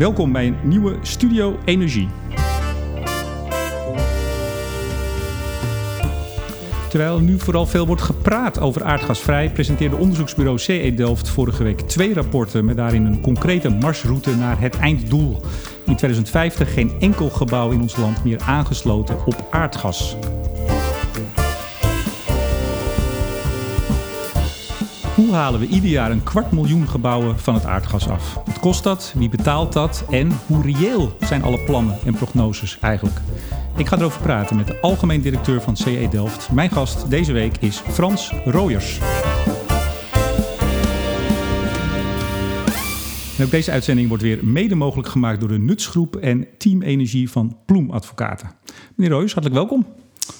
Welkom bij een nieuwe Studio Energie. Terwijl er nu vooral veel wordt gepraat over aardgasvrij, presenteerde onderzoeksbureau CE Delft vorige week twee rapporten met daarin een concrete marsroute naar het einddoel. In 2050 geen enkel gebouw in ons land meer aangesloten op aardgas. Hoe halen we ieder jaar een kwart miljoen gebouwen van het aardgas af? Wat kost dat? Wie betaalt dat? En hoe reëel zijn alle plannen en prognoses eigenlijk? Ik ga erover praten met de algemeen directeur van CE Delft. Mijn gast deze week is Frans Rooyers. Ook deze uitzending wordt weer mede mogelijk gemaakt door de Nutsgroep en Team Energie van Ploem Advocaten. Meneer Rooyers, hartelijk welkom.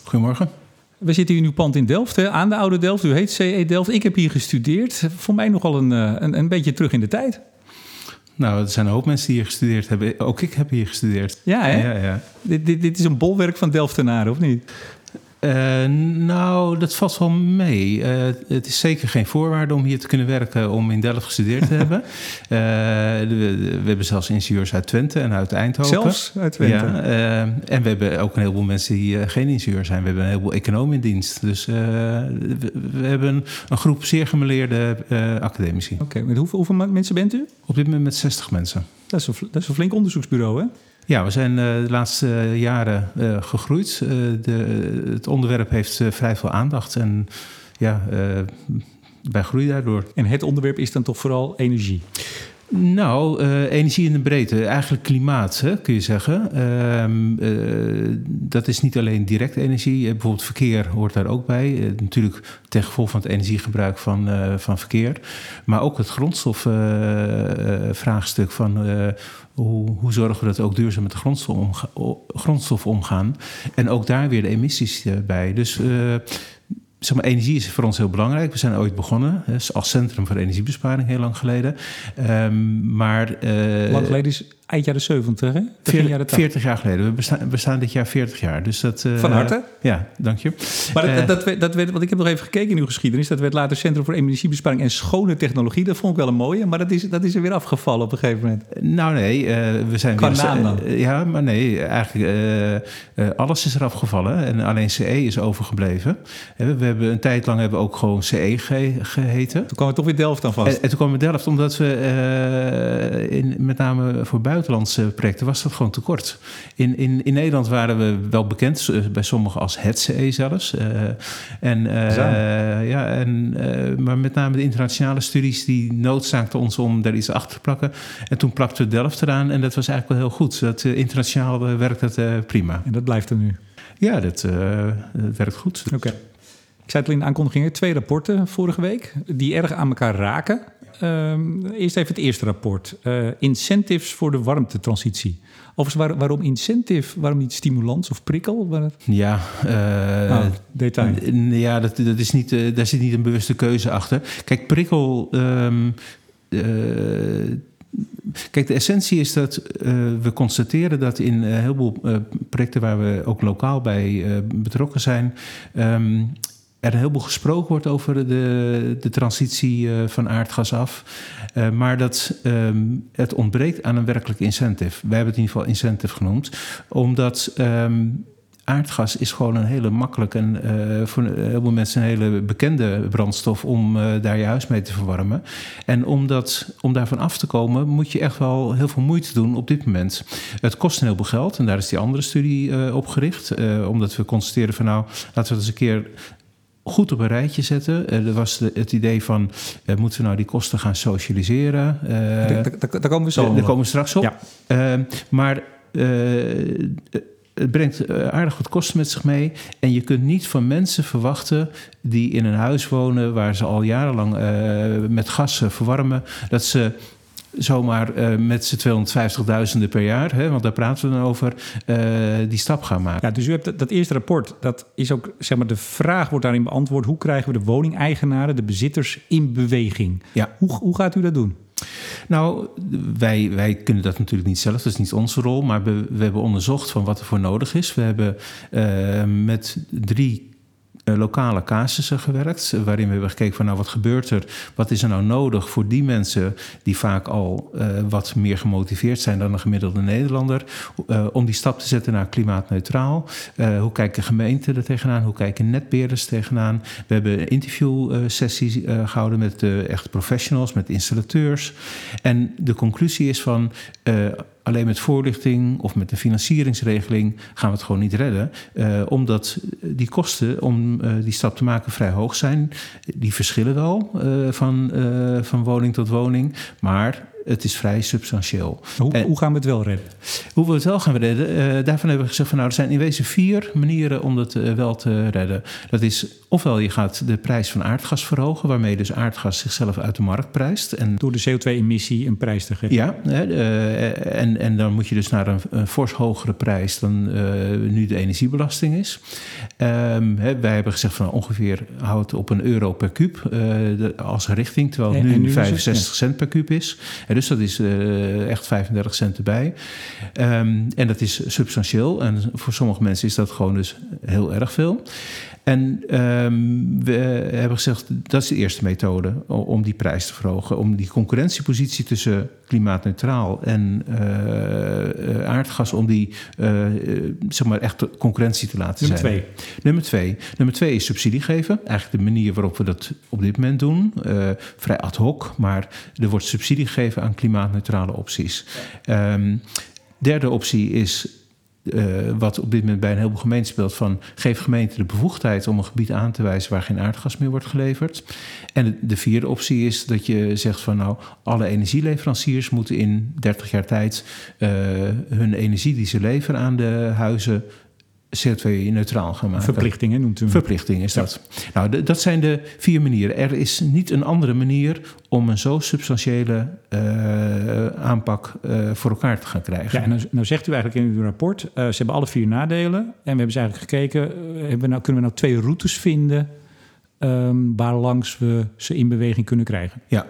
Goedemorgen. We zitten hier in uw pand in Delft, hè, aan de oude Delft. U heet CE Delft. Ik heb hier gestudeerd. Voor mij nogal een, eh, een, een beetje terug in de tijd. Nou, er zijn een hoop mensen die hier gestudeerd hebben. Ook ik heb hier gestudeerd. Ja, hè? Ja, ja. Dit, dit, dit is een bolwerk van Delftenaren, of niet? Uh, nou, dat valt wel mee. Uh, het is zeker geen voorwaarde om hier te kunnen werken om in Delft gestudeerd te hebben. Uh, we, we, hebben zelfs ingenieurs uit Twente en uit Eindhoven. Zelfs uit Twente? Ja, en we hebben ook een heleboel mensen die geen ingenieur zijn. We hebben een heleboel economen in dienst. Dus we, we, hebben een groep zeer gemeleerde academici. Oké, okay, met hoeveel, hoeveel mensen bent u? Op dit moment met 60 mensen. Dat is een, dat is een flink onderzoeksbureau, hè? Ja, we zijn uh, de laatste jaren uh, gegroeid. De, het onderwerp heeft vrij veel aandacht en ja, wij groeien daardoor. En het onderwerp is dan toch vooral energie? Nou, uh, energie in de breedte, eigenlijk klimaat hè, kun je zeggen. Uh, uh, dat is niet alleen direct energie, bijvoorbeeld verkeer hoort daar ook bij. natuurlijk ten gevolge van het energiegebruik van, van verkeer. Maar ook het grondstofvraagstuk van hoe, hoe, zorgen we dat we ook duurzaam met de grondstof, grondstof omgaan. En ook daar weer de emissies bij. Dus zeg maar, energie is voor ons heel belangrijk. We zijn ooit begonnen als Centrum voor Energiebesparing, heel lang geleden. Um, maar, uh, lang geleden is eind jaren 70, hè? 40 jaar, 40 jaar geleden. We bestaan, dit jaar 40 jaar. Dus dat, uh, Van harte? Ja, dank je. Maar dat, uh, dat, werd, dat werd, want ik heb nog even gekeken in uw geschiedenis. Dat werd later Centrum voor Energiebesparing en Schone Technologie. Dat vond ik wel een mooie, maar dat is, dat is er weer afgevallen op een gegeven moment. Nou nee, we zijn Qua weer... dan? ja, maar nee, eigenlijk alles is er afgevallen. En alleen CE is overgebleven. we hebben een tijd lang hebben we ook gewoon CE ge geheten. Toen kwam het toch weer Delft aan vast? En, en toen kwam het Delft omdat we in, met name voor buiten buitenlandse projecten was dat gewoon tekort. In, in, in Nederland waren we wel bekend, eh, bij sommigen als het CE zelfs. Uh, en, uh, ja, en, maar met name de internationale studies die noodzaakten ons om daar iets achter te plakken. En toen plakten we Delft eraan en dat was eigenlijk wel heel goed. Dat, internationaal werkt dat prima. En dat blijft er nu? Ja, dat, dat werkt goed. Oké. Okay. Ik zei het al in de aankondigingen, twee rapporten vorige week, die erg aan elkaar raken. Um, eerst even het eerste rapport. Uh, incentives voor de warmtetransitie. Overigens, waar, waarom incentive? Waarom niet stimulans of prikkel? Waar... Ja, uh, oh, detail. Ja, dat, dat is niet, uh, daar zit niet een bewuste keuze achter. Kijk, prikkel... Um, Kijk, de essentie is dat uh, we constateren dat in een heleboel uh, projecten waar we ook lokaal bij uh, betrokken zijn, um, er een heleboel gesproken wordt over de, de transitie uh, van aardgas af. Uh, maar dat um, het ontbreekt aan een werkelijk incentive. Wij hebben het in ieder geval incentive genoemd. Omdat um, aardgas is gewoon een hele makkelijk en uh, voor heel veel mensen een hele bekende brandstof om daar je huis mee te verwarmen. En om, dat, om daarvan af te komen moet je echt wel heel veel moeite doen op dit moment. Het kost een heleboel geld en daar is die andere studie uh, op gericht. omdat we constateren van nou, laten we eens een keer goed op een rijtje zetten. Er was de, het idee van, uh, moeten we nou die kosten gaan socialiseren? Uh, daar, daar, daar, komen we zo Daar komen we straks op. Ja. maar het brengt aardig wat kosten met zich mee. En je kunt niet van mensen verwachten die in een huis wonen... waar ze al jarenlang met gas verwarmen... dat ze zomaar uh, met z'n 250.000 per jaar, hè, want daar praten we dan over, uh, die stap gaan maken. Ja, dus u hebt dat, dat, eerste rapport, dat is ook, zeg maar, de vraag wordt daarin beantwoord: hoe krijgen we de woningeigenaren, de bezitters in beweging? Ja. Hoe, hoe gaat u dat doen? Nou, wij, wij kunnen dat natuurlijk niet zelf, dat is niet onze rol, maar we, we hebben onderzocht van wat er voor nodig is. We hebben uh, met drie lokale casussen gewerkt. waarin we hebben gekeken van nou wat gebeurt er? Wat is er nou nodig voor die mensen die vaak al wat meer gemotiveerd zijn dan een gemiddelde Nederlander. om die stap te zetten naar klimaatneutraal. hoe kijken gemeenten er tegenaan? Hoe kijken netbeheerders tegenaan? We hebben interviewsessies gehouden met echt professionals, met installateurs. En de conclusie is van alleen met voorlichting of met een financieringsregeling gaan we het gewoon niet redden. Uh, omdat die kosten om uh, die stap te maken vrij hoog zijn. Die verschillen wel uh, van, van woning tot woning. Maar het is vrij substantieel. Hoe, hoe, gaan we het wel redden? Hoe we het wel gaan redden, uh, daarvan hebben we gezegd van nou, er zijn in wezen vier manieren om het uh, wel te redden. Dat is ofwel je gaat de prijs van aardgas verhogen, waarmee dus aardgas zichzelf uit de markt prijst. En, Door de CO2-emissie een prijs te geven. Ja, uh, en, en dan moet je dus naar een, een fors hogere prijs dan nu de energiebelasting is. Um, hè, wij hebben gezegd van nou, ongeveer houdt op een euro per kuub de, als richting, terwijl het nu, nu 65 cent per kuub is dus dat is uh, echt 35 cent erbij. Um, en dat is substantieel. En voor sommige mensen is dat gewoon dus heel erg veel. En um, we hebben gezegd, dat is de eerste methode om die prijs te verhogen. Om die concurrentiepositie tussen klimaatneutraal en uh, aardgas, om die uh, zeg maar echt concurrentie te laten Nummer zijn. Twee. Nummer twee. Nummer twee is subsidie geven. Eigenlijk de manier waarop we dat op dit moment doen. vrij ad hoc, maar er wordt subsidie gegeven aan klimaatneutrale opties. Um, derde optie is uh, wat op dit moment bij een heleboel gemeenten speelt: van geef gemeenten de bevoegdheid om een gebied aan te wijzen waar geen aardgas meer wordt geleverd. En de vierde optie is dat je zegt van nou, alle energieleveranciers moeten in 30 jaar tijd uh, hun energie die ze leveren aan de huizen CO2-neutraal gaan maken. Verplichtingen noemt u Verplichting is dat. Nou, dat zijn de vier manieren. Er is niet een andere manier om een zo substantiële uh, aanpak uh, voor elkaar te gaan krijgen. Ja, en nou, nou zegt u eigenlijk in uw rapport, uh, ze hebben alle vier nadelen. En we hebben ze eigenlijk gekeken, hebben we nou, kunnen we nou twee routes vinden Um, waar langs we ze in beweging kunnen krijgen. Ja.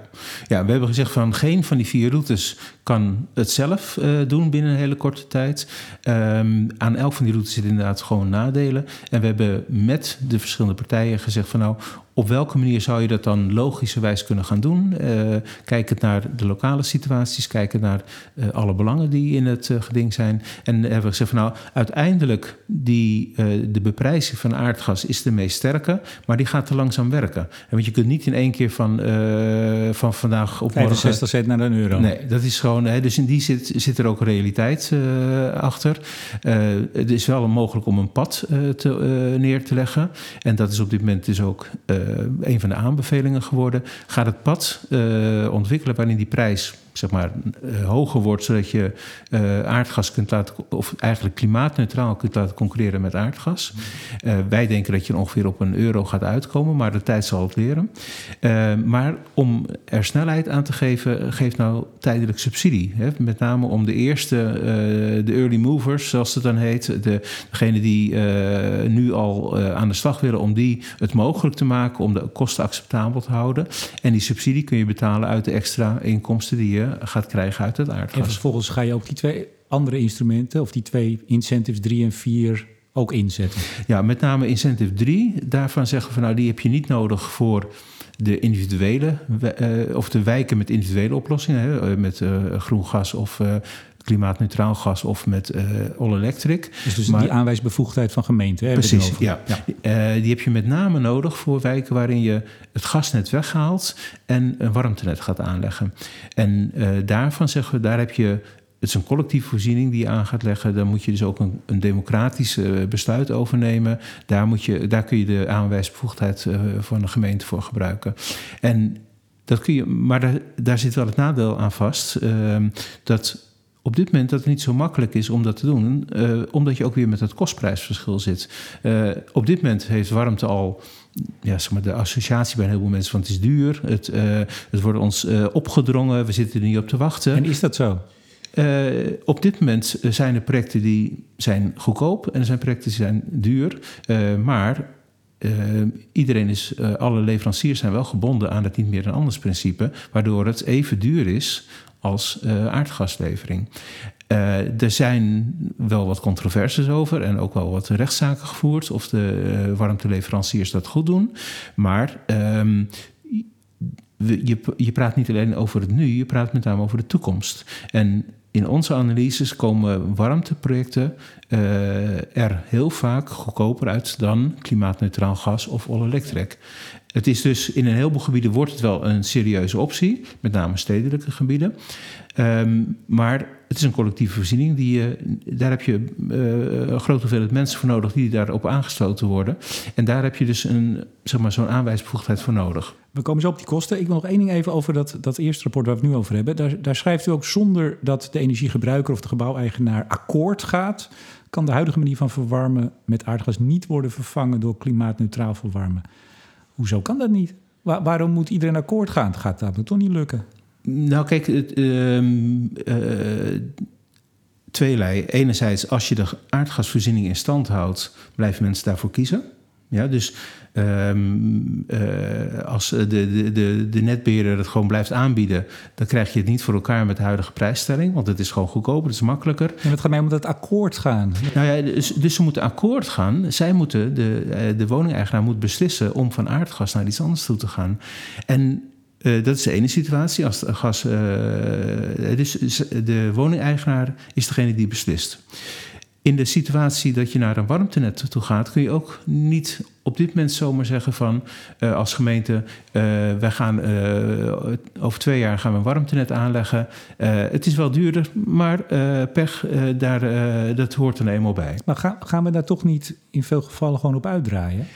ja, we hebben gezegd van geen van die vier routes kan het zelf uh, doen binnen een hele korte tijd. Um, aan elk van die routes zitten inderdaad gewoon nadelen. En we hebben met de verschillende partijen gezegd van nou, op welke manier zou je dat dan logischerwijs kunnen gaan doen? Uh, kijkend naar de lokale situaties, kijken naar uh, alle belangen die in het uh, geding zijn. En hebben we gezegd van nou, uiteindelijk die, de beprijzing van aardgas is de meest sterke, maar die gaat te langzaam werken. En want je kunt niet in één keer van, van vandaag op 65 cent naar een euro. Nee, dat is gewoon, hè, dus in die zit, zit er ook realiteit achter. het is wel mogelijk om een pad te, neer te leggen. En dat is op dit moment dus ook een van de aanbevelingen geworden. Gaat het pad uh, ontwikkelen waarin die prijs zeg maar, uh, hoger wordt, zodat je uh, aardgas kunt laten, of eigenlijk klimaatneutraal kunt laten concurreren met aardgas. Uh, wij denken dat je ongeveer op een euro gaat uitkomen, maar de tijd zal het leren. maar om er snelheid aan te geven, geef nou tijdelijk subsidie. Hè? Met name om de eerste, de early movers, zoals het dan heet, de, degene die nu al aan de slag willen, om die het mogelijk te maken om de kosten acceptabel te houden. En die subsidie kun je betalen uit de extra inkomsten die je gaat krijgen uit het aardgas. En vervolgens ga je ook die twee andere instrumenten, of die twee incentives 3 en 4, ook inzetten. Ja, met name incentive 3. Daarvan zeggen we van nou, die heb je niet nodig voor de individuele, uh, of de wijken met individuele oplossingen, hè, met uh, groen gas of klimaatneutraal gas of met uh, all electric. Dus, dus maar, die aanwijsbevoegdheid van gemeenten. Hè, precies, ja. ja. Uh, die heb je met name nodig voor wijken waarin je het gasnet weghaalt en een warmtenet gaat aanleggen. En uh, daarvan zeggen we, daar heb je het is een collectieve voorziening die je aan gaat leggen. Daar moet je dus ook een, een democratisch uh, besluit over nemen. Daar, moet je, daar kun je de aanwijsbevoegdheid uh, van de gemeente voor gebruiken. En dat kun je, maar daar, daar zit wel het nadeel aan vast. Uh, dat op dit moment dat het niet zo makkelijk is om dat te doen, uh, omdat je ook weer met het kostprijsverschil zit. Uh, op dit moment heeft warmte al ja, zeg maar de associatie bij een heleboel mensen van het is duur, het, uh, het wordt ons opgedrongen, we zitten er niet op te wachten. En is dat zo? op dit moment zijn er projecten die zijn goedkoop en er zijn projecten die zijn duur, maar uh, iedereen is, alle leveranciers zijn wel gebonden aan het niet meer dan anders principe, waardoor het even duur is als uh, aardgaslevering. Uh, er zijn wel wat controversies over en ook wel wat rechtszaken gevoerd of de uh, warmteleveranciers dat goed doen. Maar um, je, je praat niet alleen over het nu, je praat met name over de toekomst. En in onze analyses komen warmteprojecten er heel vaak goedkoper uit dan klimaatneutraal gas of all-electric. Het is dus in een heleboel gebieden wordt het wel een serieuze optie, met name stedelijke gebieden. Um, maar het is een collectieve voorziening. Die, daar heb je uh, een grote hoeveelheid mensen voor nodig die daarop aangesloten worden. En daar heb je dus een, zeg maar, zo'n aanwijsbevoegdheid voor nodig. We komen zo op die kosten. Ik wil nog één ding even over dat, dat eerste rapport waar we het nu over hebben. Daar, daar schrijft u ook zonder dat de energiegebruiker of de gebouweigenaar akkoord gaat, kan de huidige manier van verwarmen met aardgas niet worden vervangen door klimaatneutraal verwarmen. Hoezo kan dat niet? Waar, waarom moet iedereen akkoord gaan? Gaat dat toch niet lukken? Nou, kijk, het, uh, tweelei. Enerzijds, als je de aardgasvoorziening in stand houdt, blijven mensen daarvoor kiezen. Ja, dus um, uh, als de, de, de, de netbeheerder het gewoon blijft aanbieden, dan krijg je het niet voor elkaar met de huidige prijsstelling, want het is gewoon goedkoper, het is makkelijker. En het gaat mij om dat akkoord gaan. Nou ja, dus, dus ze moeten akkoord gaan. Zij moeten, de, de woningeigenaar moet beslissen om van aardgas naar iets anders toe te gaan. En uh, dat is de ene situatie. Als gas, uh, dus de woningeigenaar is degene die beslist. In de situatie dat je naar een warmtenet toe gaat, kun je ook niet op dit moment zomaar zeggen van uh, als gemeente, uh, wij gaan uh, over twee jaar gaan we een warmtenet aanleggen. het is wel duurder, maar pech, daar, dat hoort er eenmaal bij. Maar ga, gaan we daar toch niet in veel gevallen gewoon op uitdraaien?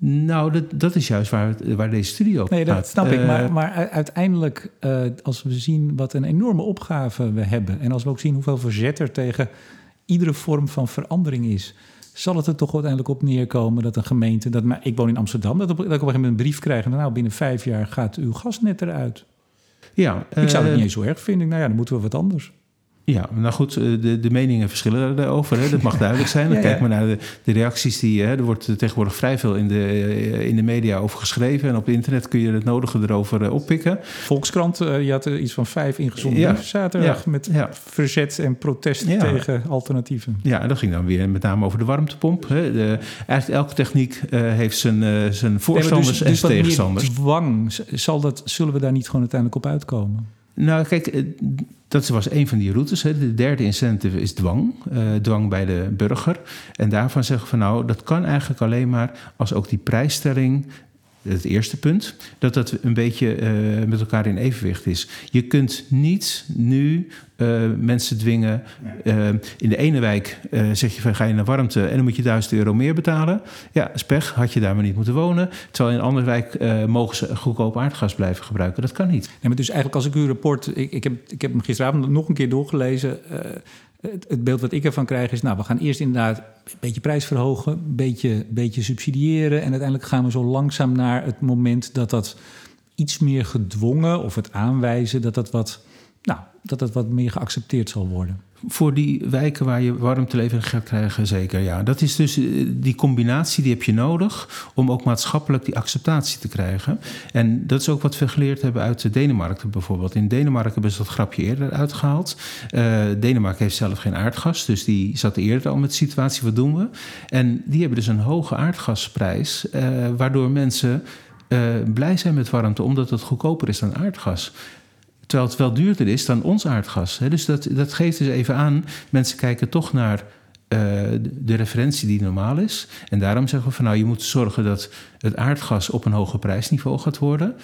Nou, dat, dat is juist waar, waar deze studio op Nee, dat snap ik. Maar, uh, maar uiteindelijk, uh, als we zien wat een enorme opgave we hebben... en als we ook zien hoeveel verzet er tegen iedere vorm van verandering is... zal het er toch uiteindelijk op neerkomen dat een gemeente... Dat, maar ik woon in Amsterdam, dat, op, dat ik op een gegeven moment een brief krijg... en nou, binnen vijf jaar gaat uw gasnet eruit. Ja, ik zou het niet eens zo erg vinden. Nou ja, dan moeten we wat anders. Ja, nou goed, de, de meningen verschillen daarover. Hè. Dat mag duidelijk zijn. Dan ja, kijk maar naar de, de reacties die... Hè, er wordt tegenwoordig vrij veel in de, in de media over geschreven. En op internet kun je het nodige erover oppikken. Volkskrant, uh, je had er iets van vijf ingezonden ja, zaterdag... met verzet en protest tegen alternatieven. Ja, en dat ging dan weer met name over de warmtepomp. Hè. De, eigenlijk elke techniek uh, heeft zijn, uh, zijn voorstanders nee, dus, en dus tegenstanders. dwang, zal dat, zullen we daar niet gewoon uiteindelijk op uitkomen? Nou, kijk, dat was een van die routes. Hè. De derde incentive is dwang. Uh, dwang bij de burger. En daarvan zeggen we van nou, dat kan eigenlijk alleen maar als ook die prijsstelling het eerste punt, dat dat een beetje uh, met elkaar in evenwicht is. Je kunt niet nu uh, mensen dwingen. Uh, in de ene wijk zeg je van ga je naar warmte en dan moet je 1000 euro meer betalen. Ja, spech, had je daar maar niet moeten wonen. Terwijl in een andere wijk mogen ze goedkoop aardgas blijven gebruiken. Dat kan niet. Nee, maar dus eigenlijk als ik uw rapport, ik, ik, heb, ik heb hem gisteravond nog een keer doorgelezen het, het, beeld wat ik ervan krijg is, nou, we gaan eerst inderdaad een beetje prijs verhogen, een beetje, beetje subsidiëren. En uiteindelijk gaan we zo langzaam naar het moment dat dat iets meer gedwongen of het aanwijzen, dat dat wat, nou, dat dat wat meer geaccepteerd zal worden. Voor die wijken waar je warmtelevering gaat krijgen, zeker. Ja, dat is dus eh, die combinatie die heb je nodig om ook maatschappelijk die acceptatie te krijgen. En dat is ook wat we geleerd hebben uit Denemarken bijvoorbeeld. In Denemarken hebben ze dat grapje eerder uitgehaald. Uh, Denemarken heeft zelf geen aardgas, dus die zat eerder al met de situatie: wat doen we? En die hebben dus een hoge aardgasprijs, uh, waardoor mensen. Blij zijn met warmte, omdat het goedkoper is dan aardgas. Terwijl het wel duurder is dan ons aardgas. Dus dat, dat geeft dus even aan, mensen kijken toch naar uh, de referentie die normaal is. En daarom zeggen we van nou, je moet zorgen dat het aardgas op een hoger prijsniveau gaat worden.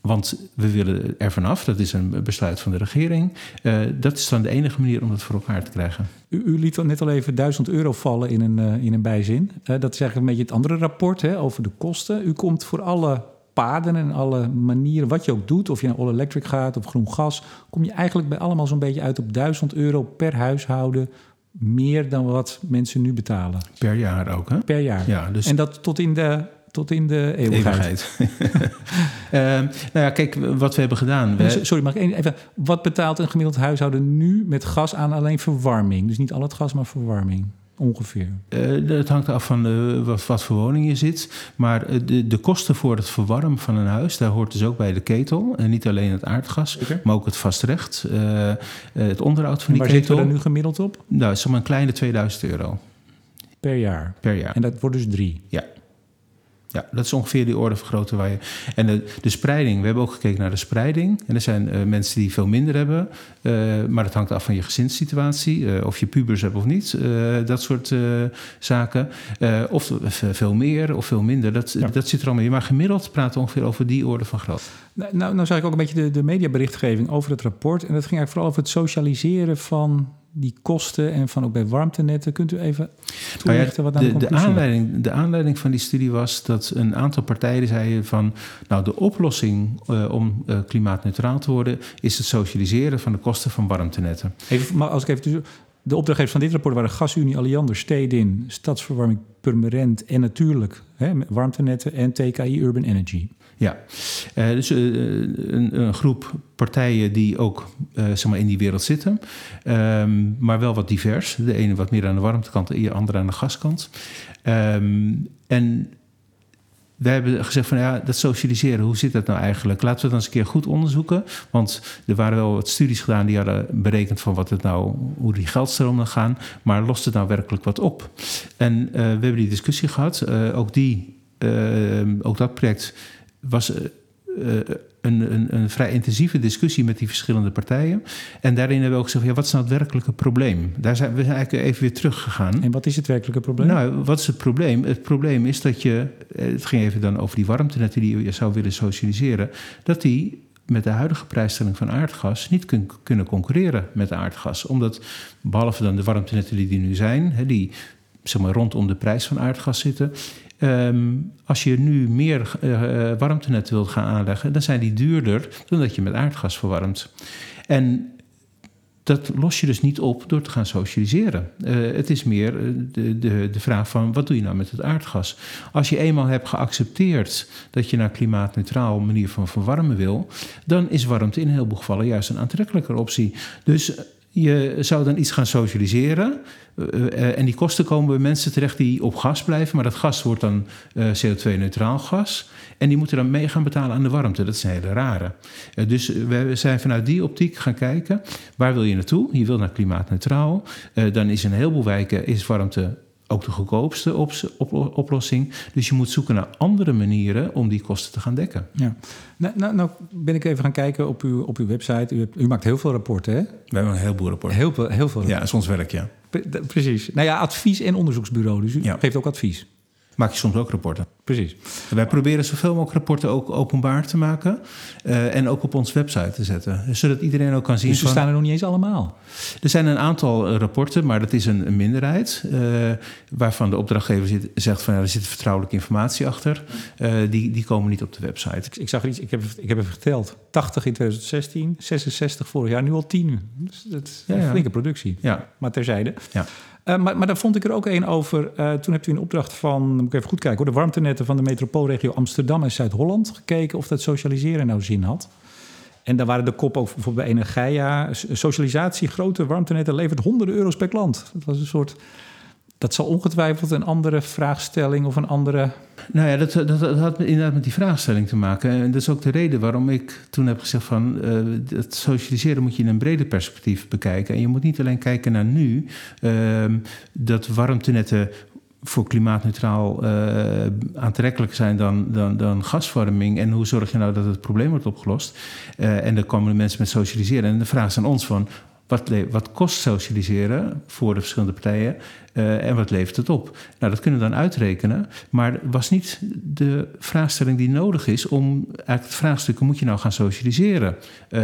Want we willen er vanaf, dat is een besluit van de regering. Uh, dat is dan de enige manier om dat voor elkaar te krijgen. U, u liet net al even 1000 euro vallen in een, uh, in een bijzin. Dat is eigenlijk een beetje het andere rapport hè, over de kosten. U komt voor alle paden en alle manieren, wat je ook doet, of je naar all electric gaat of groen gas, kom je eigenlijk bij allemaal zo'n beetje uit op 1000 euro per huishouden. Meer dan wat mensen nu betalen. Per jaar ook, hè? Per jaar. Ja, dus... En dat tot in de, tot in de eeuwigheid. eeuwigheid. uh, nou ja, kijk, wat we hebben gedaan. We... Sorry, mag ik even. Wat betaalt een gemiddeld huishouden nu met gas aan alleen verwarming? Dus niet al het gas, maar verwarming. Ongeveer? Uh, het hangt af van uh, wat, wat, voor woning je zit. Maar de, de kosten voor het verwarmen van een huis, daar hoort dus ook bij de ketel. En niet alleen het aardgas, maar ook het vastrecht. Het onderhoud van die ketel. Waar zitten we er nu gemiddeld op? Nou, is maar een kleine 2000 euro. Per jaar? Per jaar. En dat wordt dus drie? Ja. Ja, dat is ongeveer die orde van grootte waar je. En de, de spreiding, we hebben ook gekeken naar de spreiding. En er zijn uh, mensen die veel minder hebben, uh, maar het hangt af van je gezinssituatie, uh, of je pubers hebt of niet, dat soort zaken. of veel meer of veel minder, dat, ja. dat zit er allemaal in. Maar gemiddeld praten we ongeveer over die orde van grootte. Nou, nou, nou zag ik ook een beetje de, de mediaberichtgeving over het rapport. En dat ging eigenlijk vooral over het socialiseren van die kosten en van ook bij warmtenetten. Kunt u even toelichten wat de, de, aanleiding, de aanleiding van die studie was dat een aantal partijen zeiden van... nou, de oplossing uh, om uh, klimaatneutraal te worden... is het socialiseren van de kosten van warmtenetten. Even, maar als ik even... De opdrachtgevers van dit rapport waren Gasunie, Alliander, Stedin, Stadsverwarming, Purmerend en natuurlijk hè, warmtenetten en TKI Urban Energy. Ja, uh, dus uh, een, een, groep partijen die ook uh, zeg maar in die wereld zitten, um, maar wel wat divers. De ene wat meer aan de warmtekant, de andere aan de gaskant. Um, en wij hebben gezegd van ja, dat socialiseren, hoe zit dat nou eigenlijk? Laten we dat eens een keer goed onderzoeken. Want er waren wel wat studies gedaan die hadden berekend van wat het nou, hoe die geldstromen gaan. Maar lost het nou werkelijk wat op? En we hebben die discussie gehad. Ook, die, ook dat project was uh, een, een, een, vrij intensieve discussie met die verschillende partijen. En daarin hebben we ook gezegd: ja, wat is nou het werkelijke probleem? Daar zijn we zijn eigenlijk even weer teruggegaan. En wat is het werkelijke probleem? Nou, wat is het probleem? Het probleem is dat je, het ging even dan over die warmtenetten die je zou willen socialiseren, dat die met de huidige prijsstelling van aardgas niet kun, kunnen concurreren met aardgas. Omdat, behalve dan de warmtenetten die er nu zijn, hè, die zeg maar, rondom de prijs van aardgas zitten, Um, als je nu meer uh, warmtenet wilt gaan aanleggen, dan zijn die duurder dan dat je met aardgas verwarmt. En dat los je dus niet op door te gaan socialiseren. Uh, het is meer de, de, de vraag van wat doe je nou met het aardgas? Als je eenmaal hebt geaccepteerd dat je naar klimaatneutraal manier van verwarmen wil, dan is warmte in heel veel gevallen juist een aantrekkelijker optie. Dus je zou dan iets gaan socialiseren. Uh, en die kosten komen bij mensen terecht die op gas blijven. Maar dat gas wordt dan uh, CO2-neutraal gas. En die moeten dan mee gaan betalen aan de warmte. Dat is een hele rare. dus we zijn vanuit die optiek gaan kijken. Waar wil je naartoe? Je wil naar klimaatneutraal. dan is in een heleboel wijken is warmte ook de goedkoopste op, op, oplossing. Dus je moet zoeken naar andere manieren om die kosten te gaan dekken. Ja. Nou, nou, nou ben ik even gaan kijken op uw, op uw website. U, hebt, u maakt heel veel rapporten, hè? We hebben een heleboel rapporten. Heel, heel veel rapporten. Ja, dat is ons werk, ja. Precies. Nou ja, advies- en onderzoeksbureau. Dus u ja. geeft ook advies. Maak je soms ook rapporten. Precies. Wij proberen zoveel mogelijk rapporten ook openbaar te maken. Uh, en ook op onze website te zetten. Zodat iedereen ook kan zien. Dus ze van, staan er nog niet eens allemaal? Er zijn een aantal rapporten, maar dat is een, een minderheid. Uh, waarvan de opdrachtgever zit, zegt van ja, er zit vertrouwelijke informatie achter. Uh, die, die komen niet op de website. Ik, ik zag er iets, ik heb, ik heb even geteld. 80 in 2016, 66 vorig jaar, nu al 10. Dus dat is ja, een flinke ja. productie. Ja. Maar terzijde. Ja. Uh, maar, maar daar vond ik er ook een over. Uh, toen hebt u in opdracht van, moet ik even goed kijken hoor, de warmtenetten van de metropoolregio Amsterdam en Zuid-Holland gekeken of dat socialiseren nou zin had. En daar waren de kop ook bijvoorbeeld bij Energia. Socialisatie, grote warmtenetten levert honderden euro's per klant. Dat was een soort. Dat zal ongetwijfeld een andere vraagstelling of een andere. Nou ja, dat, dat, dat, had inderdaad met die vraagstelling te maken. En dat is ook de reden waarom ik toen heb gezegd van uh, het socialiseren moet je in een breder perspectief bekijken. En je moet niet alleen kijken naar nu, uh, dat warmtenetten voor klimaatneutraal uh, aantrekkelijk zijn dan, dan, dan gasvorming. En hoe zorg je nou dat het probleem wordt opgelost? Uh, en dan komen de mensen met socialiseren. En de vraag is aan ons van, wat, wat, kost socialiseren voor de verschillende partijen uh, en wat levert het op? Nou, dat kunnen we dan uitrekenen, maar was niet de vraagstelling die nodig is om eigenlijk het vraagstuk: moet je nou gaan socialiseren uh,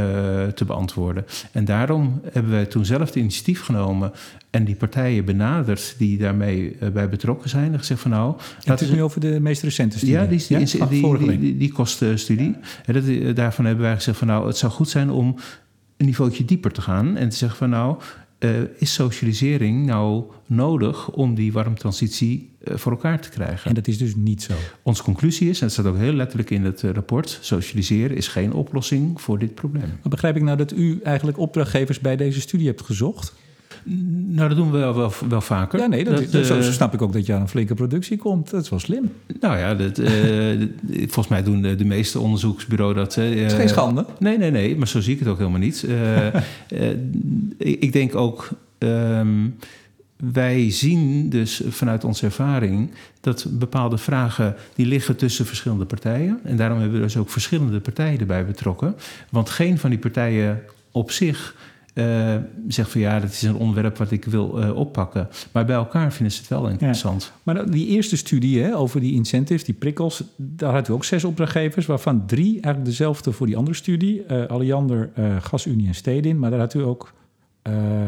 te beantwoorden? En daarom hebben wij toen zelf het initiatief genomen en die partijen benaderd die daarmee uh, bij betrokken zijn en gezegd van nou. Het is nu over de meest recente studie. Ja, die, die, ja? die, die, die, die kostenstudie. Ja. Dat, daarvan hebben wij gezegd van nou, het zou goed zijn om een niveautje dieper te gaan en te zeggen van nou, uh, is socialisering nou nodig om die warmtransitie uh, voor elkaar te krijgen? En dat is dus niet zo. Onze conclusie is, en dat staat ook heel letterlijk in het uh, rapport, socialiseren is geen oplossing voor dit probleem. Maar begrijp ik nou dat u eigenlijk opdrachtgevers bij deze studie hebt gezocht? Nou, dat doen we wel, wel, wel vaker. Ja, nee, dat, Dat, dat- zo eh, snap ik ook dat je aan een flinke productie komt. Dat is wel slim. Nou ja, dat, eh, volgens mij doen de, de meeste onderzoeksbureaus dat. Het is Eh, geen schande. Nee, nee, nee, maar zo zie ik het ook helemaal niet. Ik ik denk ook, ehm, wij zien dus vanuit onze ervaring dat bepaalde vragen die liggen tussen verschillende partijen. En daarom hebben we dus ook verschillende partijen erbij betrokken. Want geen van die partijen op zich eh, zegt van ja, dat is een onderwerp wat ik wil eh, oppakken. Maar bij elkaar vinden ze het wel interessant. Maar dat- die eerste studie hè, over die incentives, die prikkels, daar had u ook zes opdrachtgevers, waarvan drie eigenlijk dezelfde voor die andere studie. eh Alliander, GasUnie en Stedin. Maar daar had u ook,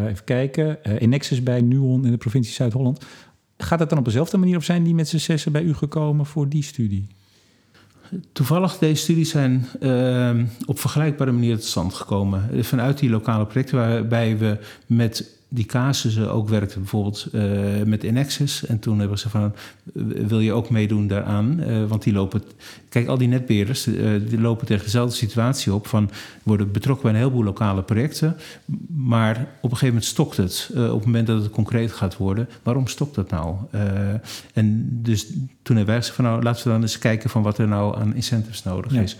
even kijken, Enexis bij, Nuon in de provincie Zuid-Holland. Gaat het dan op dezelfde manier of zijn die met z'n zessen bij u gekomen voor die studie? Toevallig, deze studies zijn ehm, op vergelijkbare manier tot stand gekomen. Vanuit die lokale projecten waarbij we met die casussen ook werkten. Bijvoorbeeld eh, met Inexis. En toen hebben ze van, wil je ook meedoen daaraan? Eh, want die lopen... Kijk, al die netbeheerders, eh, die lopen tegen dezelfde situatie op. Van, worden betrokken bij een heleboel lokale projecten. Maar op een gegeven moment stokt het. Op het moment dat het concreet gaat worden. Waarom stokt dat nou? En dus toen hebben wij gezegd van nou, laten we dan eens kijken van wat er nou aan incentives nodig Ja. is.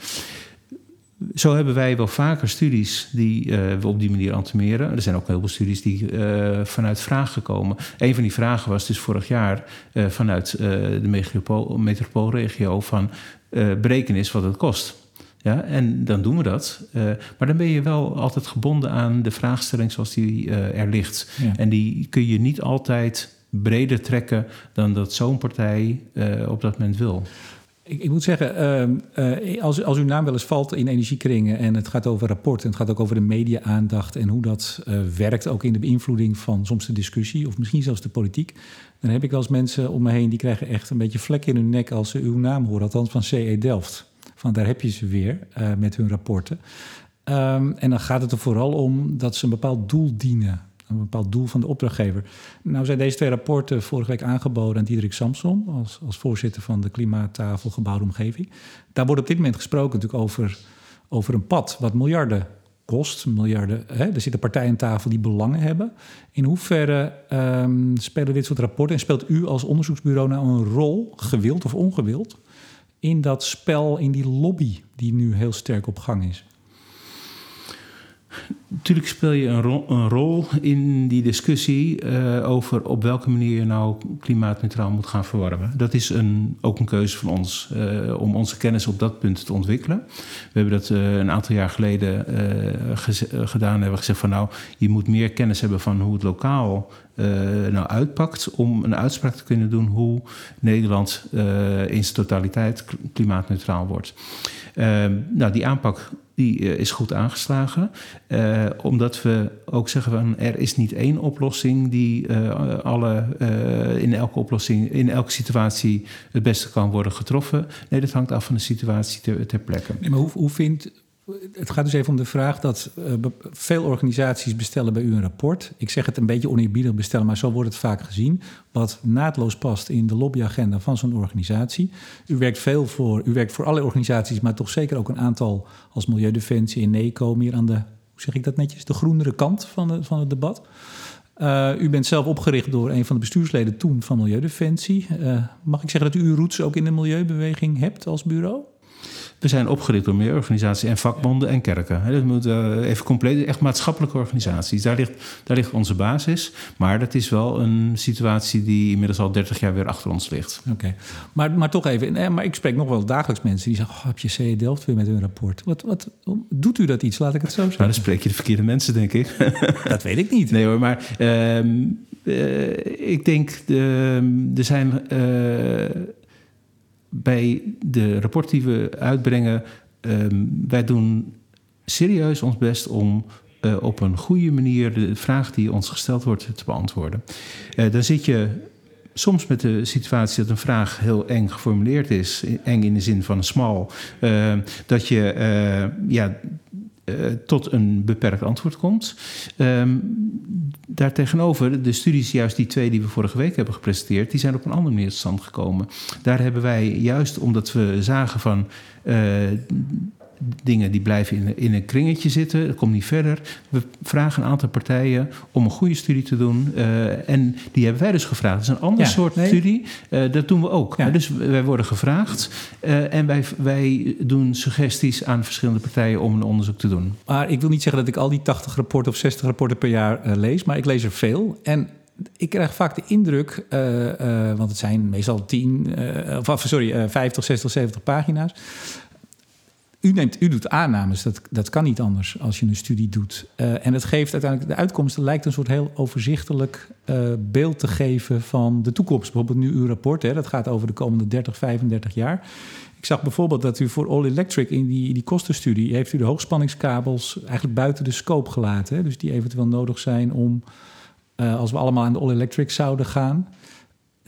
Zo hebben wij wel vaker studies die eh, we op die manier antimeren. Er zijn ook heel veel studies die eh, vanuit vragen komen. Een van die vragen was dus vorig jaar eh, vanuit de metropool, metropoolregio van bereken is wat het kost. Ja, en dan doen we dat. Maar dan ben je wel altijd gebonden aan de vraagstelling zoals die er ligt. Ja. En die kun je niet altijd breder trekken dan dat zo'n partij op dat moment wil. Ik, ik moet zeggen, ehm, eh, als, als uw naam wel eens valt in energiekringen en het gaat over rapporten, en het gaat ook over de media-aandacht en hoe dat eh, werkt, ook in de beïnvloeding van soms de discussie of misschien zelfs de politiek, dan heb ik wel eens mensen om me heen die krijgen echt een beetje vlek in hun nek als ze uw naam horen, althans van CE Delft. Van daar heb je ze weer eh, met hun rapporten. Ehm, en dan gaat het er vooral om dat ze een bepaald doel dienen. Een bepaald doel van de opdrachtgever. Nou zijn deze twee rapporten vorige week aangeboden aan Diederik Samson... als, als voorzitter van de klimaattafel Gebouwde Omgeving. Daar wordt op dit moment gesproken natuurlijk over, over een pad... wat miljarden kost. Miljarden, hè? Er zitten partijen aan tafel die belangen hebben. In hoeverre ehm, spelen dit soort rapporten... en speelt u als onderzoeksbureau nou een rol, gewild of ongewild... in dat spel, in die lobby die nu heel sterk op gang is? Natuurlijk speel je een een rol in die discussie eh, over op welke manier je nou klimaatneutraal moet gaan verwarmen. Dat is een, ook een keuze van ons eh, om onze kennis op dat punt te ontwikkelen. We hebben dat eh, een aantal jaar geleden gedaan. Hebben gezegd van nou, je moet meer kennis hebben van hoe het lokaal nou uitpakt om een uitspraak te kunnen doen hoe Nederland in zijn totaliteit klimaatneutraal wordt. Eh, nou, die aanpak die eh, is goed aangeslagen. Eh, omdat we ook zeggen van er is niet één oplossing die eh, alle, in elke oplossing, in elke situatie het beste kan worden getroffen. Nee, dat hangt af van de situatie ter, ter plekke. Maar hoe, hoe vindt... Het gaat dus even om de vraag dat eh, veel organisaties bestellen bij u een rapport. Ik zeg het een beetje oneerbiedig bestellen, maar zo wordt het vaak gezien. Wat naadloos past in de lobbyagenda van zo'n organisatie. U werkt veel voor, u werkt voor alle organisaties, maar toch zeker ook een aantal als Milieudefensie en NECO, meer aan de, hoe zeg ik dat netjes, de groenere kant van, de, van het debat. Eh, u bent zelf opgericht door een van de bestuursleden toen van Milieudefensie. Eh, mag ik zeggen dat u uw roots ook in de milieubeweging hebt als bureau? We zijn opgericht door meer organisaties en vakbonden en kerken. Dat moet eh, even compleet, echt maatschappelijke organisaties. Daar ligt, daar ligt onze basis. Maar dat is wel een situatie die inmiddels al 30 jaar weer achter ons ligt. Oké, maar, maar toch even. eh, Maar ik spreek nog wel dagelijks mensen die zeggen: oh, heb je CE Delft weer met hun rapport? Wat, wat, doet u dat iets? Laat ik het zo Nou, zeggen. dan spreek je de verkeerde mensen, denk ik. dat weet ik niet. Nee hoor, maar ehm, eh, ik denk, de, er zijn bij de rapport die we uitbrengen, ehm, wij doen serieus ons best om eh, op een goede manier de vraag die ons gesteld wordt te beantwoorden. Eh, dan zit je soms met de situatie dat een vraag heel eng geformuleerd is, eng in de zin van smal, eh, dat je eh, ja, tot een beperkt antwoord komt. Ehm daartegenover, de studies, juist die twee die we vorige week hebben gepresenteerd, die zijn op een andere manier tot gekomen. Daar hebben wij juist omdat we zagen van. Eh, dingen die blijven in, in een kringetje zitten. Dat komt niet verder. We vragen een aantal partijen om een goede studie te doen. Uh, en die hebben wij dus gevraagd. Dat is een ander soort studie. Uh, dat doen we ook. Ja. Dus wij worden gevraagd. Uh, en wij, wij doen suggesties aan verschillende partijen om een onderzoek te doen. Maar ik wil niet zeggen dat ik al die 80 rapporten of 60 rapporten per jaar lees. Maar ik lees er veel. En ik krijg vaak de indruk, want het zijn meestal 10, uh, of sorry, 50, 60, 70 pagina's. U, neemt, u doet aannames, dat, dat kan niet anders als je een studie doet. en het geeft uiteindelijk, de uitkomst lijkt een soort heel overzichtelijk beeld te geven van de toekomst. Bijvoorbeeld nu uw rapport, hè, dat gaat over de komende 30, 35 jaar. Ik zag bijvoorbeeld dat u voor All Electric in die, die kostenstudie... heeft u de hoogspanningskabels eigenlijk buiten de scope gelaten. Hè, dus die eventueel nodig zijn om uh, als we allemaal aan de all-electric zouden gaan.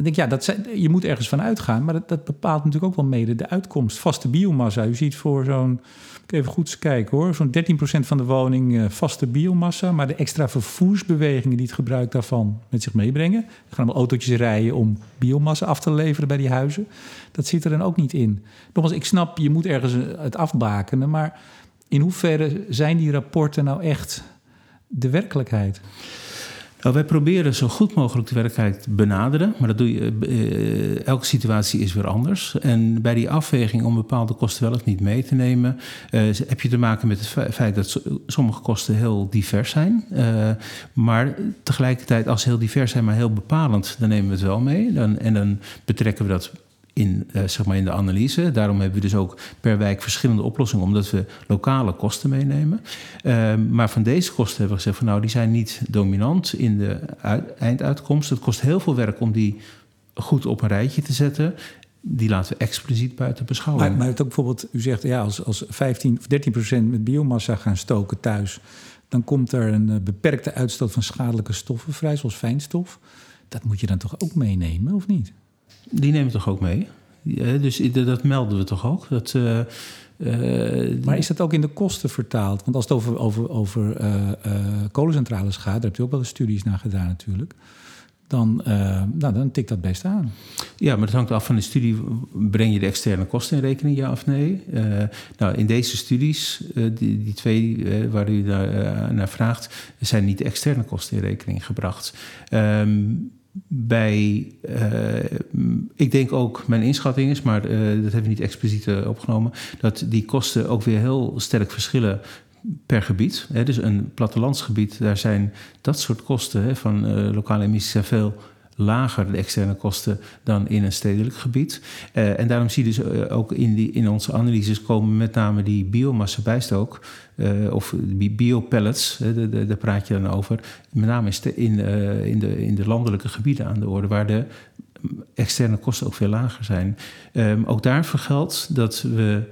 Ik denk, ja, dat zijn, je moet ergens van uitgaan, maar dat, dat, bepaalt natuurlijk ook wel mede de uitkomst. Vaste biomassa. U ziet voor zo'n, even goed kijken hoor, zo'n 13% van de woning uh, vaste biomassa, maar de extra vervoersbewegingen die het gebruik daarvan met zich meebrengen. Er gaan allemaal autootjes rijden om biomassa af te leveren bij die huizen. Dat zit er dan ook niet in. Nogmaals, ik snap, je moet ergens het afbakenen, maar in hoeverre zijn die rapporten nou echt de werkelijkheid? Nou, wij proberen zo goed mogelijk de werkelijkheid te benaderen, maar dat doe je, uh, elke situatie is weer anders. En bij die afweging om bepaalde kosten wel of niet mee te nemen, uh, heb je te maken met het feit dat sommige kosten heel divers zijn. Maar tegelijkertijd, als ze heel divers zijn, maar heel bepalend, dan nemen we het wel mee. Dan, en dan betrekken we dat in, uh, zeg maar in de analyse. Daarom hebben we dus ook per wijk verschillende oplossingen, omdat we lokale kosten meenemen. Uh, maar van deze kosten hebben we gezegd van nou, die zijn niet dominant in de einduitkomst. Het kost heel veel werk om die goed op een rijtje te zetten. Die laten we expliciet buiten beschouwing. Maar, maar ook bijvoorbeeld, u zegt ja, als, als 15 of 13 procent met biomassa gaan stoken thuis, dan komt er een uh, beperkte uitstoot van schadelijke stoffen vrij, zoals fijnstof. Dat moet je dan toch ook meenemen, of niet? Die nemen we toch ook mee? Ja, dus dat melden we toch ook? Dat, uh, uh, maar is dat ook in de kosten vertaald? Want als het over, over, over uh, kolencentrales gaat, daar heb je ook wel eens studies naar gedaan natuurlijk. Dan, nou, dan tikt dat best aan. Ja, maar het hangt af van de studie. Breng je de externe kosten in rekening, ja of nee? nou, in deze studies, die, die, twee waar u naar, naar vraagt, zijn niet de externe kosten in rekening gebracht. Um, bij, uh, ik denk ook, mijn inschatting is, maar uh, dat hebben we niet expliciet uh, opgenomen, dat die kosten ook weer heel sterk verschillen per gebied. Hè. Dus een plattelandsgebied, daar zijn dat soort kosten hè, van lokale emissies zijn veel lager de externe kosten dan in een stedelijk gebied. Uh, en daarom zie je dus uh, ook in, die, in onze analyses komen met name die biomassa bijstook, uh, of biopellets, daar praat je dan over, met name in, in, de, in de landelijke gebieden aan de orde, waar de externe kosten ook veel lager zijn. Um, ook daarvoor geldt dat we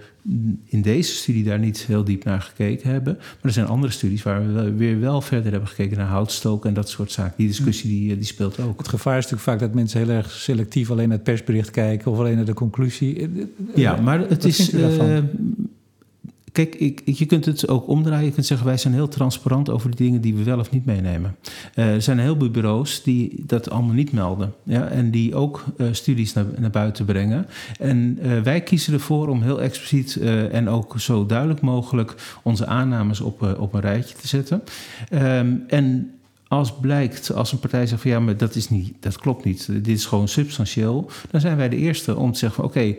in deze studie daar niet heel diep naar gekeken hebben. Maar er zijn andere studies waar we weer wel verder hebben gekeken naar houtstook en dat soort zaken. Die discussie die, die speelt ook. Het gevaar is natuurlijk vaak dat mensen heel erg selectief alleen naar het persbericht kijken of alleen naar de conclusie. Ja, maar het is. Kijk, je kunt het ook omdraaien. Je kunt zeggen, wij zijn heel transparant over de dingen die we wel of niet meenemen. Uh, er zijn heel veel bureaus die dat allemaal niet melden. Ja, en die ook uh, studies naar, naar, buiten brengen. En uh, wij kiezen ervoor om heel expliciet en ook zo duidelijk mogelijk onze aannames op, op een rijtje te zetten. Um, en als blijkt, als een partij zegt van ja, maar dat, is niet, dat klopt niet, dit is gewoon substantieel, dan zijn wij de eerste om te zeggen oké,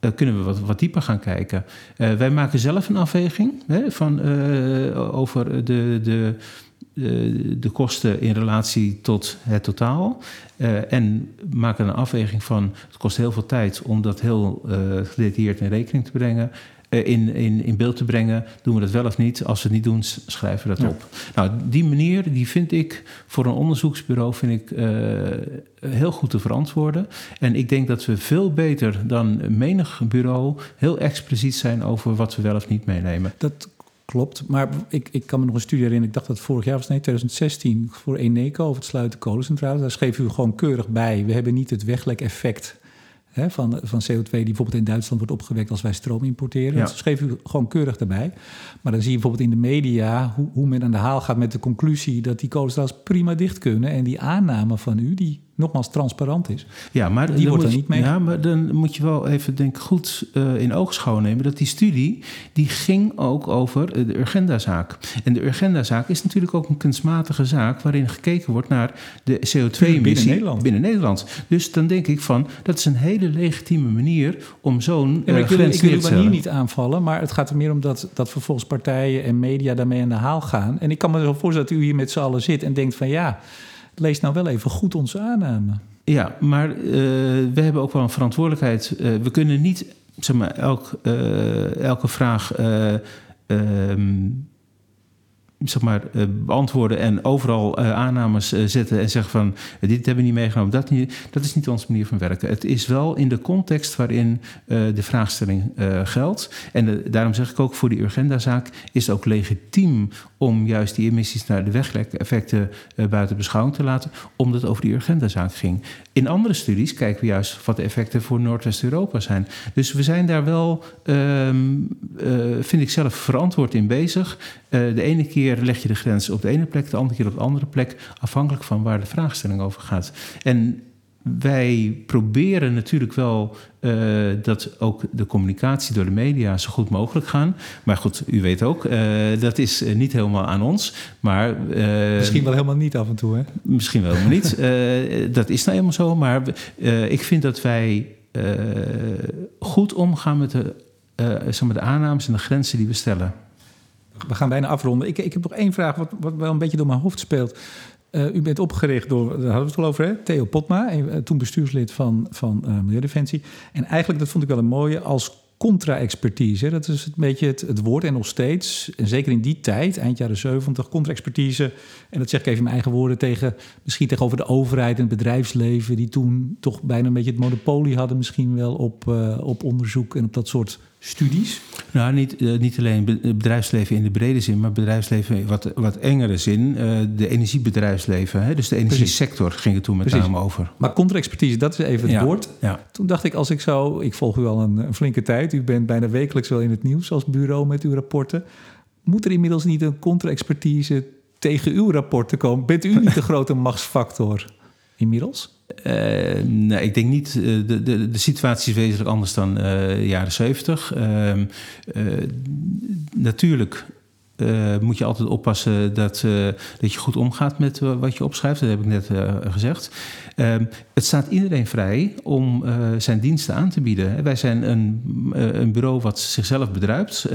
uh, kunnen we wat, wat dieper gaan kijken. Uh, wij maken zelf een afweging hè, van, uh, over de, de, de kosten in relatie tot het totaal. en maken een afweging van het kost heel veel tijd om dat heel gedetailleerd in rekening te brengen. Eh, in, in, in beeld te brengen. Doen we dat wel of niet? Als we het niet doen, schrijven we dat op. Nou, die manier die vind ik voor een onderzoeksbureau vind ik, uh, heel goed te verantwoorden. En ik denk dat we veel beter dan menig bureau heel expliciet zijn over wat we wel of niet meenemen. Dat klopt. Maar ik, ik kan me nog een studie herinneren. Ik dacht dat vorig jaar was, nee, 2016, voor Eneco over het sluiten kolencentrale. Daar schreef u gewoon keurig bij. We hebben niet het weglek-effect Hè, van, van CO2 die bijvoorbeeld in Duitsland wordt opgewekt als wij stroom importeren. Ja. Dat schreef u gewoon keurig erbij. Maar dan zie je bijvoorbeeld in de media hoe, hoe men aan de haal gaat met de conclusie dat die kolencentrales prima dicht kunnen. En die aanname van u, die nogmaals transparant is. Ja, maar die wordt er niet mee. Ja, maar dan moet je wel even denk goed uh, in oogschouw nemen dat die studie die ging ook over de Urgenda-zaak. En de Urgenda-zaak is natuurlijk ook een kunstmatige zaak waarin gekeken wordt naar de CO2-emissie binnen Nederland. binnen Nederland. Dus dan denk ik van dat is een hele legitieme manier om zo'n ja, uh, ik wil, ik wil stellen. niet aanvallen, maar het gaat er meer om dat, dat vervolgens partijen en media daarmee aan de haal gaan. En ik kan me zo voorstellen dat u hier met z'n allen zit en denkt van ja, lees nou wel even goed onze aanname. Ja, maar uh, we hebben ook wel een verantwoordelijkheid. Uh, we kunnen niet zeg maar, elk, uh, elke vraag um, zeg maar, uh, beantwoorden en overal uh, aannames uh, zetten en zeggen van dit hebben we niet meegenomen, dat niet. Dat is niet onze manier van werken. Het is wel in de context waarin de vraagstelling geldt. En daarom zeg ik ook voor die Urgenda-zaak is het ook legitiem om juist die emissies naar de weglek-effecten buiten beschouwing te laten, omdat het over die Urgenda-zaak ging. In andere studies kijken we juist wat de effecten voor Noordwest-Europa zijn. Dus we zijn daar wel, um, vind ik zelf, verantwoord in bezig. de ene keer leg je de grens op de ene plek, de andere keer op de andere plek, afhankelijk van waar de vraagstelling over gaat. En wij proberen natuurlijk wel uh, dat ook de communicatie door de media zo goed mogelijk gaan. Maar goed, u weet ook, uh, dat is uh, niet helemaal aan ons. Maar, misschien wel helemaal niet af en toe, hè? Misschien wel helemaal niet. dat is nou helemaal zo. Maar ik vind dat wij goed omgaan met de, zeg maar de aannames en de grenzen die we stellen. We gaan bijna afronden. Ik, ik heb nog één vraag, wat, wat wel een beetje door mijn hoofd speelt. Uh, u bent opgericht door, daar hadden we het al over, hè? Theo Potma, toen bestuurslid van, van uh, Milieudefensie. En eigenlijk, dat vond ik wel een mooie, als contra-expertise. Dat is een beetje het, woord en nog steeds, en zeker in die tijd, eind jaren 70, contra-expertise. En dat zeg ik even in mijn eigen woorden tegen, misschien tegenover de overheid en het bedrijfsleven, die toen toch bijna een beetje het monopolie hadden, misschien wel op, op onderzoek en op dat soort studies. Nou, niet, uh, niet alleen bedrijfsleven in de brede zin, maar bedrijfsleven in wat, wat engere zin. Uh, de energiebedrijfsleven, hè? dus de energiesector ging het toen met name over. Maar contra-expertise, dat is even het ja, woord. Ja. Toen dacht ik, als ik zo, ik volg u al een, een, flinke tijd, u bent bijna wekelijks wel in het nieuws als bureau met uw rapporten. Moet er inmiddels niet een contra-expertise tegen uw rapporten komen? Bent u niet de grote machtsfactor inmiddels? Uh, nee, ik denk niet. Uh, de, de, de situatie is wezenlijk anders dan uh, jaren zeventig. Ehm, natuurlijk uh, moet je altijd oppassen dat, uh, dat je goed omgaat met uh, wat je opschrijft. Dat heb ik net gezegd. Um, het staat iedereen vrij om zijn diensten aan te bieden. Wij zijn een, een bureau wat zichzelf bedruipt.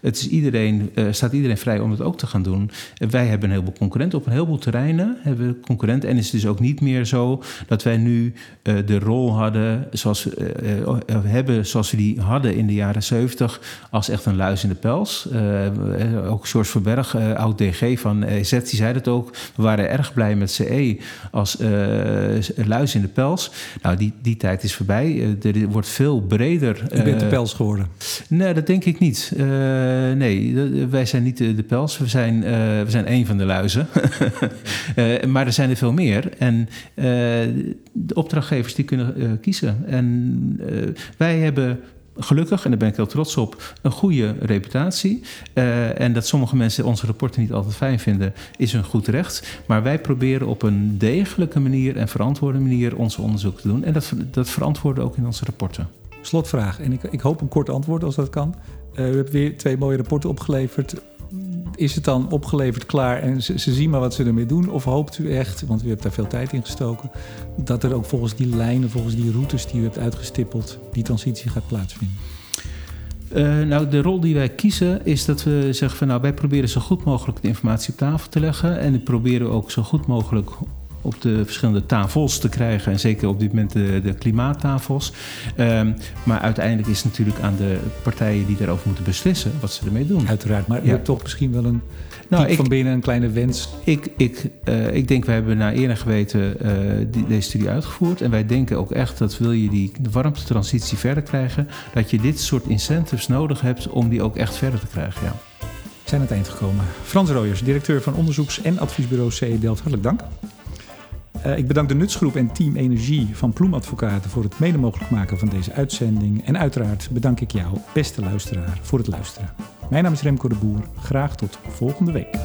het is iedereen, staat iedereen vrij om het ook te gaan doen. wij hebben een heleboel concurrenten. Op een heleboel terreinen hebben we concurrenten. En is dus ook niet meer zo dat wij nu de rol hadden zoals hebben, zoals we die hadden in de jaren 70 als echt een luis in de pels. ook George Verberg, uh, oud-DG van EZ, die zei het ook. We waren erg blij met CE als uh, luis in de pels. Nou, die, die tijd is voorbij. Er wordt veel breder... U bent de pels geworden? Nee, dat denk ik niet. nee, wij zijn niet de, de pels. We zijn, we zijn een van de luizen. maar er zijn er veel meer. En de opdrachtgevers die kunnen kiezen. En wij hebben gelukkig, en daar ben ik heel trots op, een goede reputatie. Uh, en dat sommige mensen onze rapporten niet altijd fijn vinden, is een goed recht. Maar wij proberen op een degelijke manier en verantwoorde manier ons onderzoek te doen. En dat, dat verantwoorden ook in onze rapporten. Slotvraag, en ik, ik hoop een kort antwoord als dat kan. Uh, u hebt weer twee mooie rapporten opgeleverd. Is het dan opgeleverd klaar en ze, zien maar wat ze ermee doen? Of hoopt u echt, want u hebt daar veel tijd in gestoken, dat er ook volgens die lijnen, volgens die routes die u hebt uitgestippeld, die transitie gaat plaatsvinden? Uh, nou, de rol die wij kiezen is dat we zeggen van nou, wij proberen zo goed mogelijk de informatie op tafel te leggen. En we proberen ook zo goed mogelijk op de verschillende tafels te krijgen. En zeker op dit moment de, de klimaattafels. Um, maar uiteindelijk is het natuurlijk aan de partijen die daarover moeten beslissen wat ze ermee doen. Uiteraard, maar u ja. hebt toch misschien wel een nou, ik, van binnen een kleine wens. Ik, ik, uh, ik denk, we hebben naar eer en geweten uh, die, deze studie uitgevoerd. En wij denken ook echt dat wil je die warmtetransitie verder krijgen, dat je dit soort incentives nodig hebt om die ook echt verder te krijgen. Ja. We zijn aan het eind gekomen. Frans Rooyers, directeur van onderzoeks- en adviesbureau CE Delft. Hartelijk dank. Uh, ik bedank de Nutsgroep en Team Energie van Ploemadvocaten voor het mede mogelijk maken van deze uitzending. En uiteraard bedank ik jou, beste luisteraar, voor het luisteren. Mijn naam is Remco de Boer. Graag tot volgende week.